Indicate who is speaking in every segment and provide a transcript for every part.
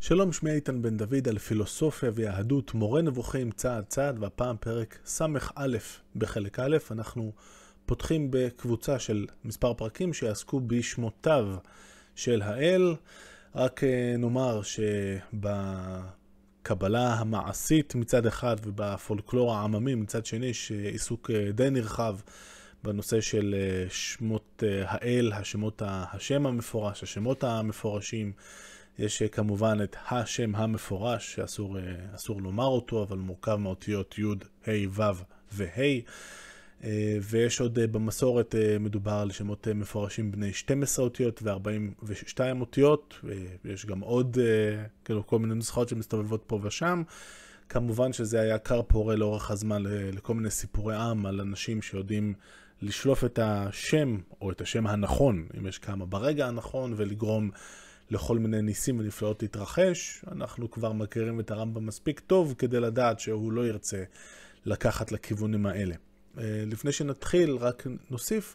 Speaker 1: שלום, שמי איתן בן דוד על פילוסופיה ויהדות, מורה נבוכים צעד צעד, והפעם פרק ס"א בחלק א', אנחנו פותחים בקבוצה של מספר פרקים שיעסקו בשמותיו של האל. רק אה, נאמר שבקבלה המעשית מצד אחד ובפולקלור העממי מצד שני, יש עיסוק אה, די נרחב בנושא של אה, שמות האל, השמות השם המפורש, השמות המפורשים. יש אה, כמובן את השם המפורש, שאסור לומר אותו, אבל מורכב מאותיות י', ה', ו' וה'. אה, ויש עוד אה, במסורת, מדובר על שמות מפורשים בני 12 אותיות ו-42 אותיות, ויש גם עוד, כאילו, כל מיני נוסחאות שמסתובבות פה ושם. כמובן שזה היה כר פורה לאורך הזמן לכל מיני סיפורי עם על אנשים שיודעים לשלוף את השם, או את השם הנכון, אם יש כמה, ברגע הנכון, ולגרום לכל מיני ניסים ונפלאות להתרחש. אנחנו כבר מכירים את הרמב"ם מספיק טוב כדי לדעת שהוא לא ירצה לקחת לכיוונים האלה. אה, לפני שנתחיל, רק נוסיף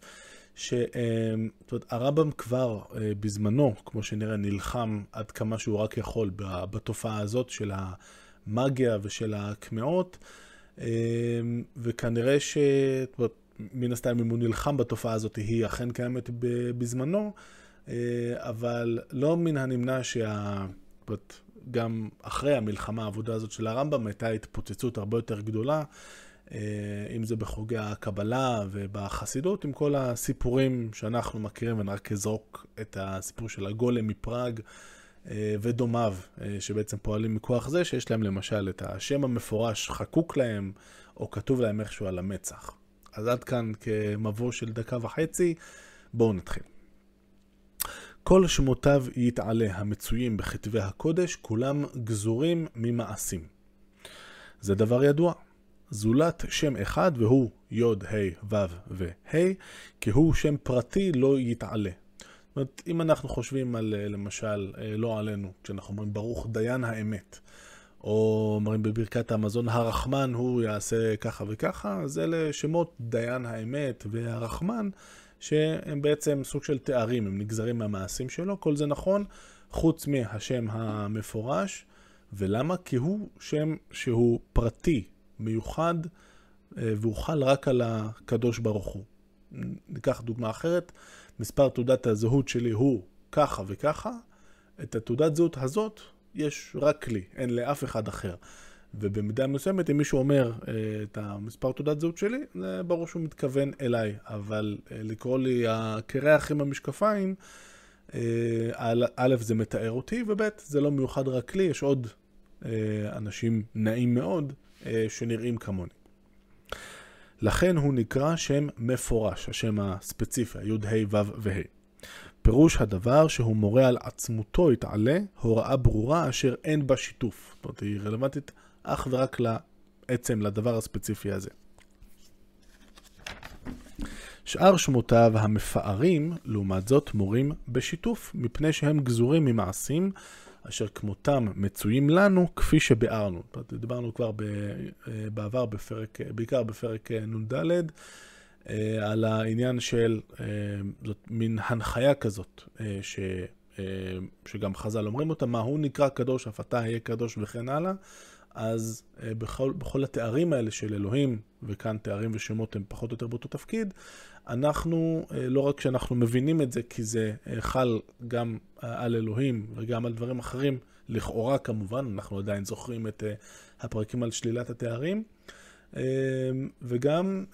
Speaker 1: שהרמב"ם כבר אה, בזמנו, כמו שנראה, נלחם עד כמה שהוא רק יכול בתופעה הזאת של המאגיה ושל הקמעות, אה, וכנראה ש... מן הסתם, אם הוא נלחם בתופעה הזאת, היא אכן קיימת בזמנו, אה, אבל לא מן הנמנע שה... גם אחרי המלחמה, העבודה הזאת של הרמב"ם, הייתה התפוצצות הרבה יותר גדולה, אה, אם זה בחוגי הקבלה ובחסידות, עם כל הסיפורים שאנחנו מכירים, ואני רק אזרוק את הסיפור של הגולם מפראג אה, ודומיו, שבעצם פועלים מכוח זה, שיש להם למשל את השם המפורש חקוק להם, או כתוב להם איכשהו על המצח. אז עד כאן כמבוא של דקה וחצי, בואו נתחיל. כל שמותיו יתעלה המצויים בכתבי הקודש, כולם גזורים ממעשים. זה דבר ידוע. זולת שם אחד, והוא י', ה', ו' וה', כי הוא שם פרטי לא יתעלה. זאת אומרת, אם אנחנו חושבים על, אה, למשל, אה, לא עלינו, כשאנחנו אומרים ברוך דיין האמת, או אומרים בברכת המזון, הרחמן הוא יעשה ככה וככה, אז אלה שמות דיין האמת והרחמן, שהם בעצם סוג של תארים, הם נגזרים מהמעשים שלו, כל זה נכון, חוץ מהשם המפורש. ולמה? כי הוא שם שהוא פרטי, מיוחד, אה, והוא חל רק על הקדוש ברוך הוא. ניקח דוגמה אחרת, מספר תעודת הזהות שלי הוא ככה וככה, את התעודת זהות הזאת יש רק לי, אין לאף אחד אחר. ובמידה מסוימת, אם מישהו אומר אה, את המספר תעודת זהות שלי, זה ברור שהוא מתכוון אליי, אבל אה, לקרוא לי הקרח עם המשקפיים, אה, א', זה מתאר אותי, וב', זה לא מיוחד רק לי, יש עוד אנשים נעים מאוד שנראים כמוני. לכן הוא נקרא שם מפורש, השם הספציפי, י', ה', ו' וה'. פירוש הדבר שהוא מורה על עצמותו יתעלה, הוראה ברורה אשר אין בה שיתוף. זאת אומרת, היא רלוונטית אך ורק לעצם, לדבר הספציפי הזה. שאר שמותיו המפארים, לעומת זאת, מורים בשיתוף, מפני שהם גזורים ממעשים אשר כמותם מצויים לנו, כפי שביארנו. דיברנו כבר אה, בעבר, בפרק, בעיקר בפרק אה, נ"ד, אה, על העניין של, זאת מין הנחיה כזאת, ש, שגם חז"ל אומרים אותה, מה הוא נקרא קדוש, אף אתה יהיה קדוש וכן הלאה. אז אה, בכל, בכל התארים האלה של אלוהים, וכאן תארים ושמות הם פחות או יותר באותו תפקיד, אנחנו, אה, לא רק שאנחנו מבינים את זה, כי זה אה, חל גם על אלוהים וגם על דברים אחרים, לכאורה כמובן, אנחנו עדיין זוכרים את הפרקים על שלילת התארים, וגם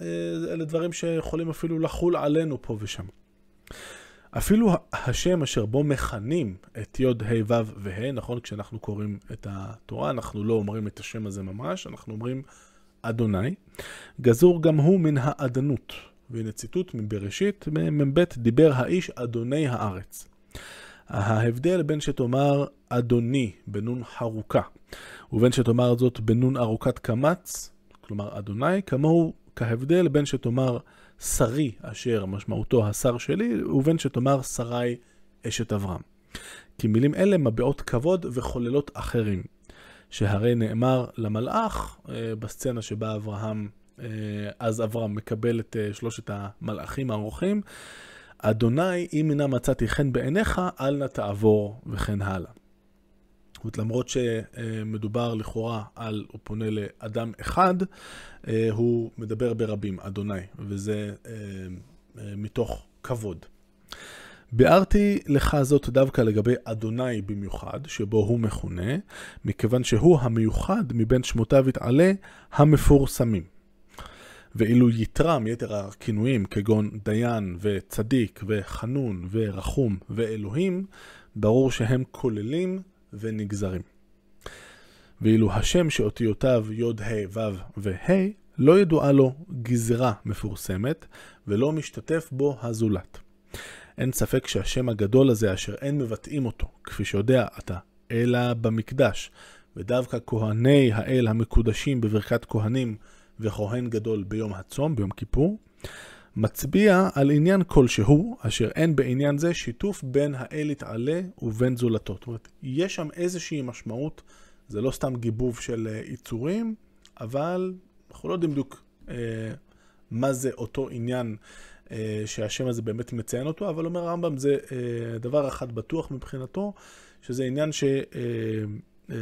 Speaker 1: אלה דברים שיכולים אפילו לחול עלינו פה ושם. אפילו השם אשר בו מכנים את י' ה' ו' וה', נכון? כשאנחנו קוראים את התורה, אנחנו לא אומרים את השם הזה ממש, אנחנו אומרים אדוני. גזור גם הוא מן האדנות. והנה ציטוט מבראשית, מ"ב דיבר האיש אדוני הארץ. ההבדל בין שתאמר אדוני בנון חרוקה, ובין שתאמר זאת בנון ארוכת קמץ, כלומר אדוני, כמוהו כהבדל בין שתאמר שרי, אשר משמעותו השר שלי, ובין שתאמר שרי אשת אברהם. כי מילים אלה מביעות כבוד וחוללות אחרים. שהרי נאמר למלאך אה, בסצנה שבה אברהם, אה, אז אברהם מקבל את אה, שלושת המלאכים האורחים, אדוני, אם אינה מצאתי חן בעיניך, אל נא תעבור וכן הלאה. זאת אומרת, למרות שמדובר לכאורה על, הוא פונה לאדם אחד, הוא מדבר ברבים, אדוני, וזה מתוך כבוד. ביארתי לך זאת דווקא לגבי אדוני במיוחד, שבו הוא מכונה, מכיוון שהוא המיוחד מבין שמותיו יתעלה המפורסמים. ואילו יתרה מיתר הכינויים, כגון דיין וצדיק וחנון ורחום ואלוהים, ברור שהם כוללים ונגזרים. ואילו השם שאותיותיו י' ה' ו' וה' לא ידועה לו גזרה מפורסמת, ולא משתתף בו הזולת. אין ספק שהשם הגדול הזה, אשר אין מבטאים אותו, כפי שיודע אתה, אלא במקדש, ודווקא כהני האל המקודשים בברכת כהנים וכהן גדול ביום הצום, ביום כיפור, מצביע על עניין כלשהו, אשר אין בעניין זה שיתוף בין האל יתעלה ובין זולתו. זאת אומרת, יש שם איזושהי משמעות, זה לא סתם גיבוב של אה, יצורים, אבל אנחנו לא יודעים בדיוק אה, מה זה אותו עניין אה, שהשם הזה באמת מציין אותו, אבל אומר הרמב"ם זה אה, דבר אחד בטוח מבחינתו, שזה עניין שפונה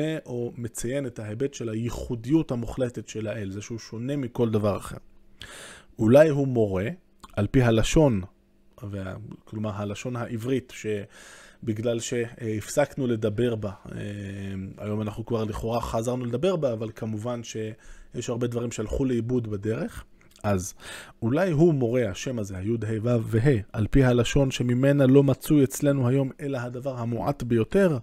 Speaker 1: אה, או מציין את ההיבט של הייחודיות המוחלטת של האל, זה שהוא שונה מכל דבר אחר. אולי הוא מורה, על פי הלשון, כלומר הלשון העברית, שבגלל שהפסקנו לדבר בה, היום אנחנו כבר לכאורה חזרנו לדבר בה, אבל כמובן שיש הרבה דברים שהלכו לאיבוד בדרך. אז אולי הוא מורה, השם הזה, הי' ה' ו' וה', על פי הלשון שממנה לא מצוי אצלנו היום אלא הדבר המועט ביותר,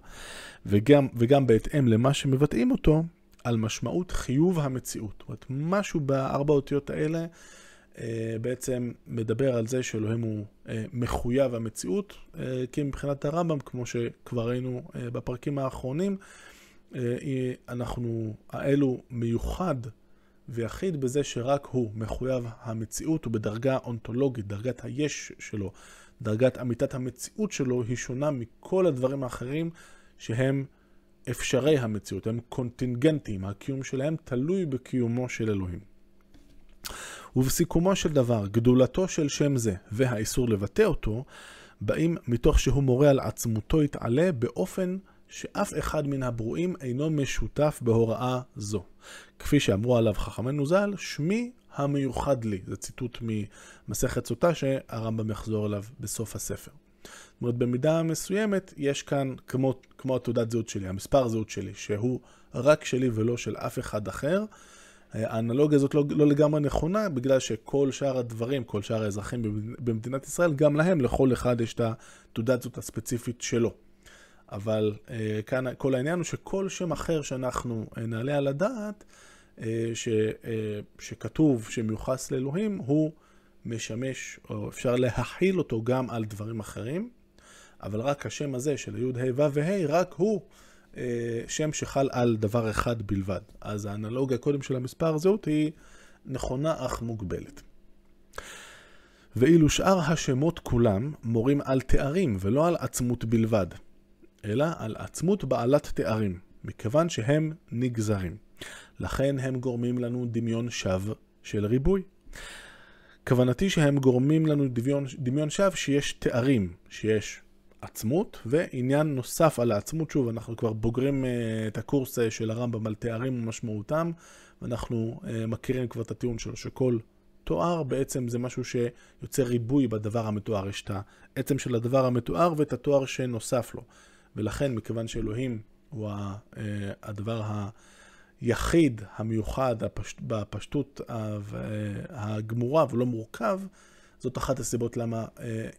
Speaker 1: וגם, וגם בהתאם למה שמבטאים אותו, על משמעות חיוב המציאות. זאת אומרת, משהו בארבע אותיות האלה אה, בעצם מדבר על זה שאלוהים הוא אה, מחויב המציאות, אה, כי מבחינת הרמב"ם, כמו שכבר ראינו אה, בפרקים האחרונים, אה, אנחנו, האלו מיוחד ויחיד בזה שרק הוא מחויב המציאות, ובדרגה אונתולוגית, דרגת היש שלו, דרגת אמיתת המציאות שלו, היא שונה מכל הדברים האחרים שהם אפשרי המציאות, הם קונטינגנטיים, הקיום שלהם תלוי בקיומו של אלוהים. ובסיכומו של דבר, גדולתו של שם זה והאיסור לבטא אותו, באים מתוך שהוא מורה על עצמותו יתעלה באופן שאף אחד מן הברואים אינו משותף בהוראה זו. כפי שאמרו עליו חכמינו ז"ל, שמי המיוחד לי. זה ציטוט ממסכת סוטה שהרמב"ם יחזור אליו בסוף הספר. זאת אומרת, במידה מסוימת, יש כאן, כמו, כמו התעודת זהות שלי, המספר זהות שלי, שהוא רק שלי ולא של אף אחד אחר. האנלוגיה הזאת לא, לא לגמרי נכונה, בגלל שכל שאר הדברים, כל שאר האזרחים במדינת ישראל, גם להם, לכל אחד יש את התעודת זהות הספציפית שלו. אבל אה, כאן כל העניין הוא שכל שם אחר שאנחנו אה, נעלה על הדעת, אה, ש, אה, שכתוב שמיוחס לאלוהים, הוא משמש, או אפשר להכיל אותו גם על דברים אחרים, אבל רק השם הזה של י' ה' ו' וה', רק הוא שם שחל על דבר אחד בלבד. אז האנלוגיה קודם של המספר זהות היא נכונה אך מוגבלת. ואילו שאר השמות כולם מורים על תארים ולא על עצמות בלבד. אלא על עצמות בעלת תארים, מכיוון שהם נגזרים. לכן הם גורמים לנו דמיון שווא של ריבוי. כוונתי שהם גורמים לנו דמיון, דמיון שווא שיש תארים, שיש עצמות, ועניין נוסף על העצמות, שוב, אנחנו כבר בוגרים uh, את הקורס uh, של הרמב"ם על תארים ומשמעותם, ואנחנו uh, מכירים כבר את הטיעון שלו, שכל תואר בעצם זה משהו שיוצר ריבוי בדבר המתואר. יש את העצם של הדבר המתואר ואת התואר שנוסף לו. ולכן, מכיוון שאלוהים הוא הדבר היחיד, המיוחד, בפשטות אה, הגמורה ולא מורכב, זאת אחת הסיבות למה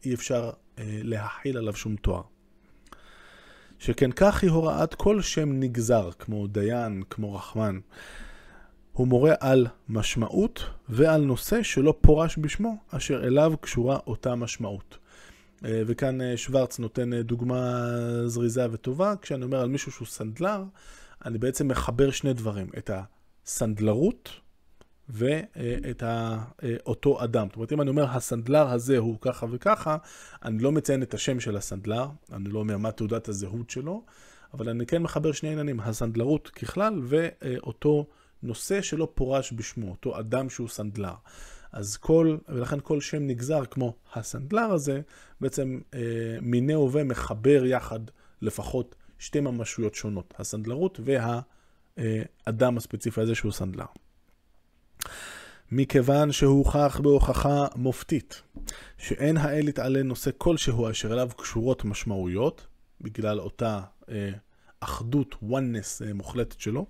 Speaker 1: אי אפשר להכיל עליו שום תואר. שכן כך היא הוראת כל שם נגזר, כמו דיין, כמו רחמן. הוא מורה על משמעות ועל נושא שלא פורש בשמו, אשר אליו קשורה אותה משמעות. אה, וכאן אה, שוורץ נותן אה, דוגמה זריזה וטובה. כשאני אומר על מישהו שהוא סנדלר, אני בעצם מחבר שני דברים, את הסנדלרות ואת אותו אדם. זאת אומרת, אם אני אומר, הסנדלר הזה הוא ככה וככה, אני לא מציין את השם של הסנדלר, אני לא אומר מה תעודת הזהות שלו, אבל אני כן מחבר שני עניינים, הסנדלרות ככלל ואותו נושא שלא פורש בשמו, אותו אדם שהוא סנדלר. אז כל, ולכן כל שם נגזר כמו הסנדלר הזה, בעצם אה, מיני הווה מחבר יחד לפחות שתי ממשויות שונות, הסנדלרות והאדם הספציפי הזה שהוא סנדלר. מכיוון שהוכח בהוכחה מופתית שאין האל יתעלה נושא כלשהו אשר אליו קשורות משמעויות, בגלל אותה אה, אחדות, oneness אה, מוחלטת שלו,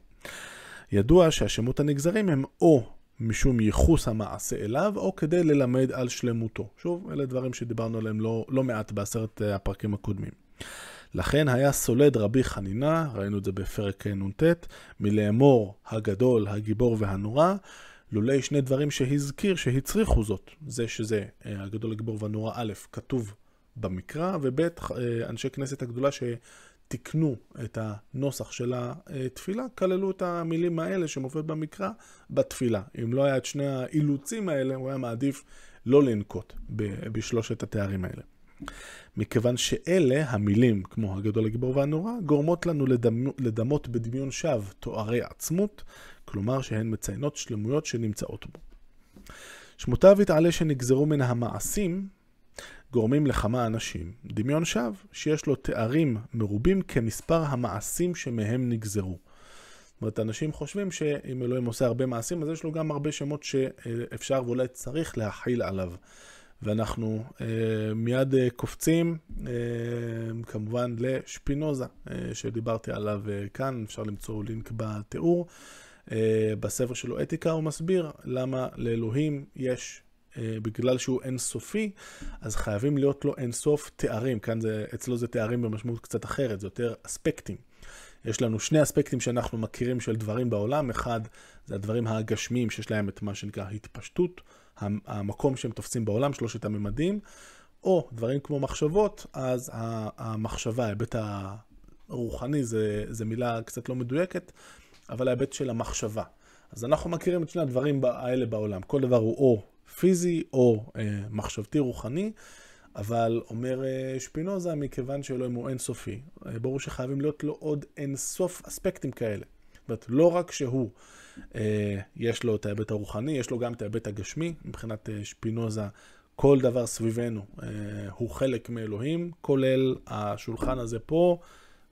Speaker 1: ידוע שהשמות הנגזרים הם או משום ייחוס המעשה אליו, או כדי ללמד על שלמותו. שוב, אלה דברים שדיברנו עליהם לא, לא מעט בעשרת אה, הפרקים הקודמים. לכן היה סולד רבי חנינה, ראינו את זה בפרק נ"ט, מלאמור הגדול, הגיבור והנורא, לולי שני דברים שהזכיר שהצריכו זאת. זה שזה אה, הגדול, הגיבור והנורא א', כתוב במקרא, וב', אה, אנשי כנסת הגדולה שתיקנו את הנוסח של התפילה, כללו את המילים האלה שמופיעות במקרא בתפילה. אם לא היה את שני האילוצים האלה, הוא היה מעדיף לא לנקוט בשלושת התארים האלה. מכיוון שאלה המילים, כמו הגדול, הגיבור והנורא, גורמות לנו לדמ... לדמות בדמיון שווא תוארי עצמות, כלומר שהן מציינות שלמויות שנמצאות בו. שמותיו יתעלה שנגזרו מן המעשים, גורמים לכמה אנשים דמיון שווא שיש לו תארים מרובים כמספר המעשים שמהם נגזרו. זאת אומרת, אנשים חושבים שאם אלוהים עושה הרבה מעשים, אז יש לו גם הרבה שמות שאפשר ואולי צריך להכיל עליו. ואנחנו אה, מיד אה, קופצים אה, כמובן לשפינוזה, אה, שדיברתי עליו אה, כאן, אפשר למצוא לינק בתיאור. אה, בספר שלו אתיקה הוא מסביר למה לאלוהים יש, אה, בגלל שהוא אינסופי, אז חייבים להיות לו אינסוף תארים. כאן זה, אצלו זה תארים במשמעות קצת אחרת, זה יותר אספקטים. יש לנו שני אספקטים שאנחנו מכירים של דברים בעולם, אחד זה הדברים הגשמיים שיש להם את מה שנקרא התפשטות, המקום שהם תופסים בעולם, שלושת הממדים, או דברים כמו מחשבות, אז המחשבה, ההיבט הרוחני, זה מילה קצת לא מדויקת, אבל ההיבט של המחשבה. אז אנחנו מכירים את שני הדברים האלה בעולם. כל דבר הוא או פיזי או אה, מחשבתי רוחני, אבל אומר אה, שפינוזה, מכיוון שאלוהים הוא אינסופי, אה, ברור שחייבים להיות לו עוד אינסוף אספקטים כאלה. זאת אומרת, לא רק שהוא, יש לו את ההיבט הרוחני, יש לו גם את ההיבט הגשמי, מבחינת אה, שפינוזה, כל דבר סביבנו אה, הוא חלק מאלוהים, כולל השולחן הזה פה,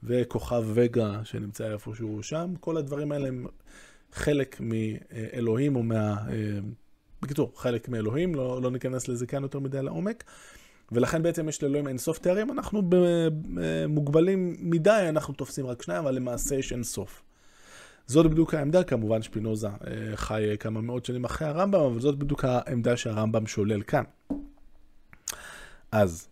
Speaker 1: וכוכב וגה שנמצא איפשהו שם, כל הדברים האלה הם חלק מאלוהים או מה... אה, בקיצור, חלק מאלוהים, לא, לא ניכנס לזה כאן יותר מדי לעומק. ולכן בעצם יש לאלוהים אינסוף תארים, אנחנו מוגבלים מדי, אנחנו תופסים רק שניים, אבל למעשה יש אינסוף. זאת בדיוק העמדה, כמובן שפינוזה אה, חי כמה מאות שנים אחרי הרמב"ם, אבל זאת בדיוק העמדה שהרמב"ם שולל כאן. אז,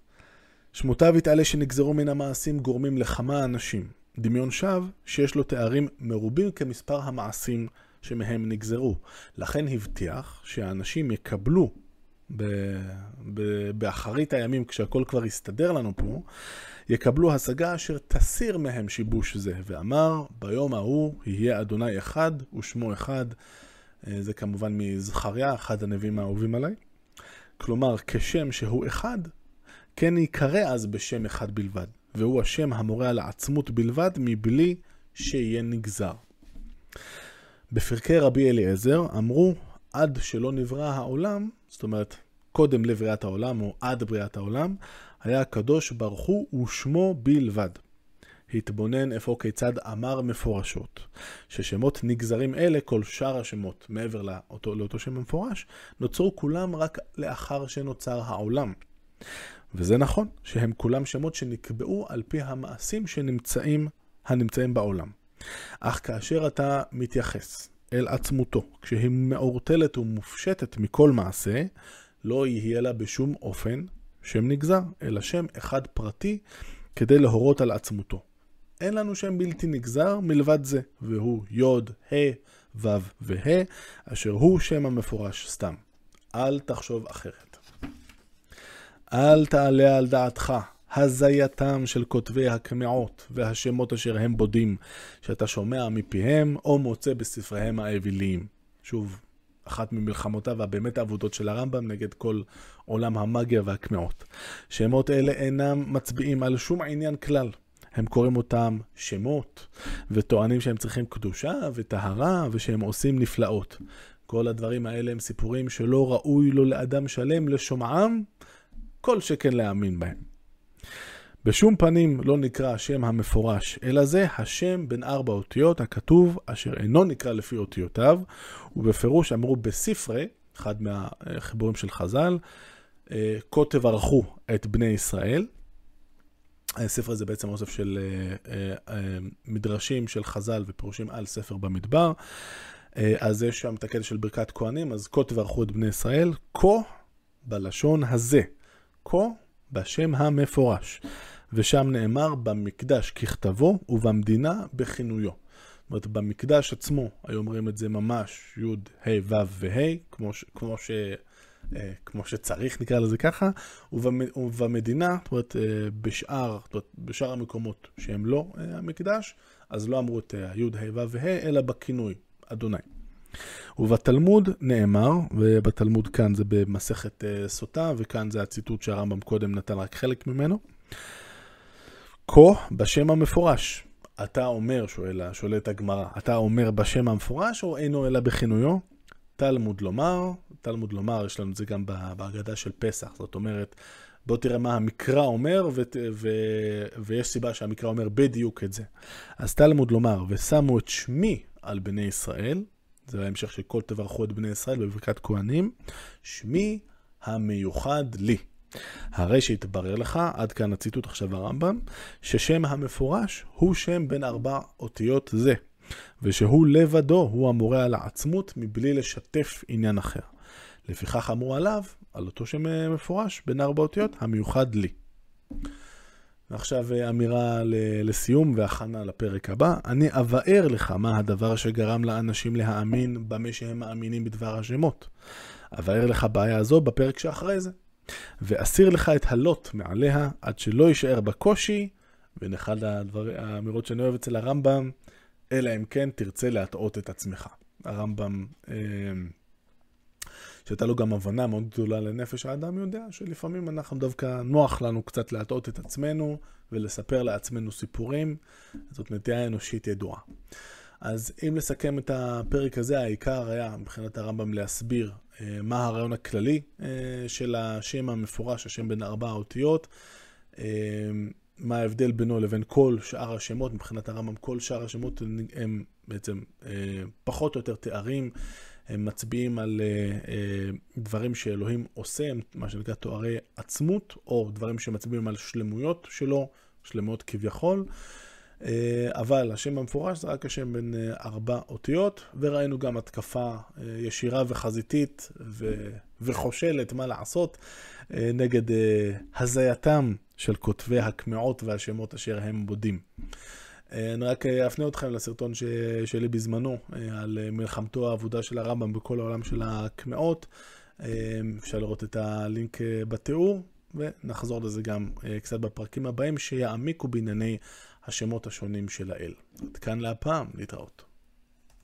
Speaker 1: שמותיו יתעלה שנגזרו מן המעשים גורמים לכמה אנשים. דמיון שווא שיש לו תארים מרובים כמספר המעשים שמהם נגזרו. לכן הבטיח שהאנשים יקבלו באחרית הימים, כשהכל כבר יסתדר לנו פה, יקבלו השגה אשר תסיר מהם שיבוש זה. ואמר, ביום ההוא יהיה אדוני אחד ושמו אחד. אה, זה כמובן מזכריה, אחד הנביאים האהובים עליי. כלומר, כשם שהוא אחד, כן ייקרא אז בשם אחד בלבד, והוא השם המורה על העצמות בלבד, מבלי שיהיה נגזר. בפרקי רבי אליעזר אמרו, עד שלא נברא העולם, זאת אומרת, קודם לבריאת העולם, או עד בריאת העולם, היה הקדוש ברוך הוא ושמו בלבד. התבונן איפה כיצד אמר מפורשות, ששמות נגזרים אלה, כל שאר השמות, מעבר לאותו, לאותו שם המפורש, נוצרו כולם רק לאחר שנוצר העולם. וזה נכון, שהם כולם שמות שנקבעו על פי המעשים שנמצאים, הנמצאים בעולם. אך כאשר אתה מתייחס אל עצמותו, כשהיא מעורטלת ומופשטת מכל מעשה, לא יהיה לה בשום אופן שם נגזר, אלא שם אחד פרטי כדי להורות על עצמותו. אין לנו שם בלתי נגזר מלבד זה, והוא י', ה', ו' וה', אשר הוא שם המפורש סתם. אל תחשוב אחרת. אל תעלה על דעתך הזייתם של כותבי הקמעות והשמות אשר הם בודים, שאתה שומע מפיהם או מוצא בספריהם האוויליים. שוב, אחת ממלחמותיו הבאמת האבודות של הרמב"ם נגד כל עולם המאגיה והקמעות. שמות אלה אינם מצביעים על שום עניין כלל. הם קוראים אותם שמות, וטוענים שהם צריכים קדושה וטהרה, ושהם עושים נפלאות. כל הדברים האלה הם סיפורים שלא ראוי לו לאדם שלם לשומעם, כל שכן להאמין בהם. בשום פנים לא נקרא השם המפורש, אלא זה השם בין ארבע אותיות הכתוב, אשר אינו נקרא לפי אותיותיו, ובפירוש אמרו בספרי, אחד מהחיבורים של חז"ל, אה, כה תברכו את בני ישראל. הספר הזה בעצם אוסף של אה, אה, מדרשים של חז"ל ופירושים על ספר במדבר. אז יש שם את הקטע של ברכת כהנים, אז כה תברכו את בני ישראל, כה בלשון הזה, כה בשם המפורש. ושם נאמר במקדש ככתבו ובמדינה בכינויו. זאת אומרת, במקדש עצמו, היו אומרים את זה ממש י', ה', ו' וה', כמו, כמו, ש, אה, כמו שצריך, נקרא לזה ככה, ובמדינה, זאת אומרת, אה, בשאר, זאת אומרת, בשאר המקומות שהם לא אה, המקדש, אז לא אמרו את י', ה', ו' וה', אלא בכינוי, אדוני. ובתלמוד נאמר, ובתלמוד כאן זה במסכת סוטה, וכאן זה הציטוט שהרמב"ם קודם נתן רק חלק ממנו. כה בשם המפורש. אתה אומר, שואל, שואלת הגמרא, אתה אומר בשם המפורש או אינו אלא בכינויו? תלמוד לומר, תלמוד לומר, יש לנו את זה גם בהגדה של פסח, זאת אומרת, בוא תראה מה המקרא אומר, ו- ו- ויש סיבה שהמקרא אומר בדיוק את זה. אז תלמוד לומר, ושמו את שמי על בני ישראל, זה ההמשך של כל תברכו את בני ישראל בברכת כהנים, שמי המיוחד לי. הרי שהתברר לך, עד כאן הציטוט עכשיו הרמב"ם, ששם המפורש הוא שם בין ארבע אותיות זה, ושהוא לבדו הוא המורה על העצמות מבלי לשתף עניין אחר. לפיכך אמרו עליו, על אותו שם מפורש, בין ארבע אותיות, המיוחד לי. ועכשיו אה, אמירה לסיום והכנה לפרק הבא. אני אבאר לך מה הדבר שגרם לאנשים להאמין במה שהם מאמינים בדבר השמות. אבאר לך בעיה הזו בפרק שאחרי זה. ואסיר לך את הלוט מעליה, עד שלא יישאר בקושי, בין אחד האמירות שאני אוהב אצל הרמב"ם, אלא אם כן תרצה להטעות את עצמך. הרמב"ם, אה, שהייתה לו גם הבנה מאוד גדולה לנפש האדם, יודע שלפעמים אנחנו דווקא, נוח לנו קצת להטעות את עצמנו ולספר לעצמנו סיפורים. זאת נטייה אנושית ידועה. אז אם לסכם את הפרק הזה, העיקר היה מבחינת הרמב"ם להסביר אה, מה הרעיון הכללי אה, של השם המפורש, השם בין ארבע האותיות, אה, מה ההבדל בינו לבין כל שאר השמות, מבחינת הרמב"ם כל שאר השמות הם בעצם פחות או יותר תארים, הם מצביעים על דברים שאלוהים עושה, מה שנקרא תוארי עצמות, או דברים שמצביעים על שלמויות שלו, שלמות כביכול. אה, אבל השם המפורש זה רק השם בין אה, ארבע אותיות, וראינו גם התקפה אה, ישירה וחזיתית ו... וחושלת, מה לעשות, נגד הזייתם של כותבי הקמעות והשמות אשר הם בודים. אני רק אפנה אתכם לסרטון ש... שלי בזמנו, על מלחמתו האבודה של הרמב"ם בכל העולם של הקמעות. אפשר לראות את הלינק בתיאור, ונחזור לזה גם קצת בפרקים הבאים, שיעמיקו בענייני השמות השונים של האל. עד כאן להפעם, להתראות.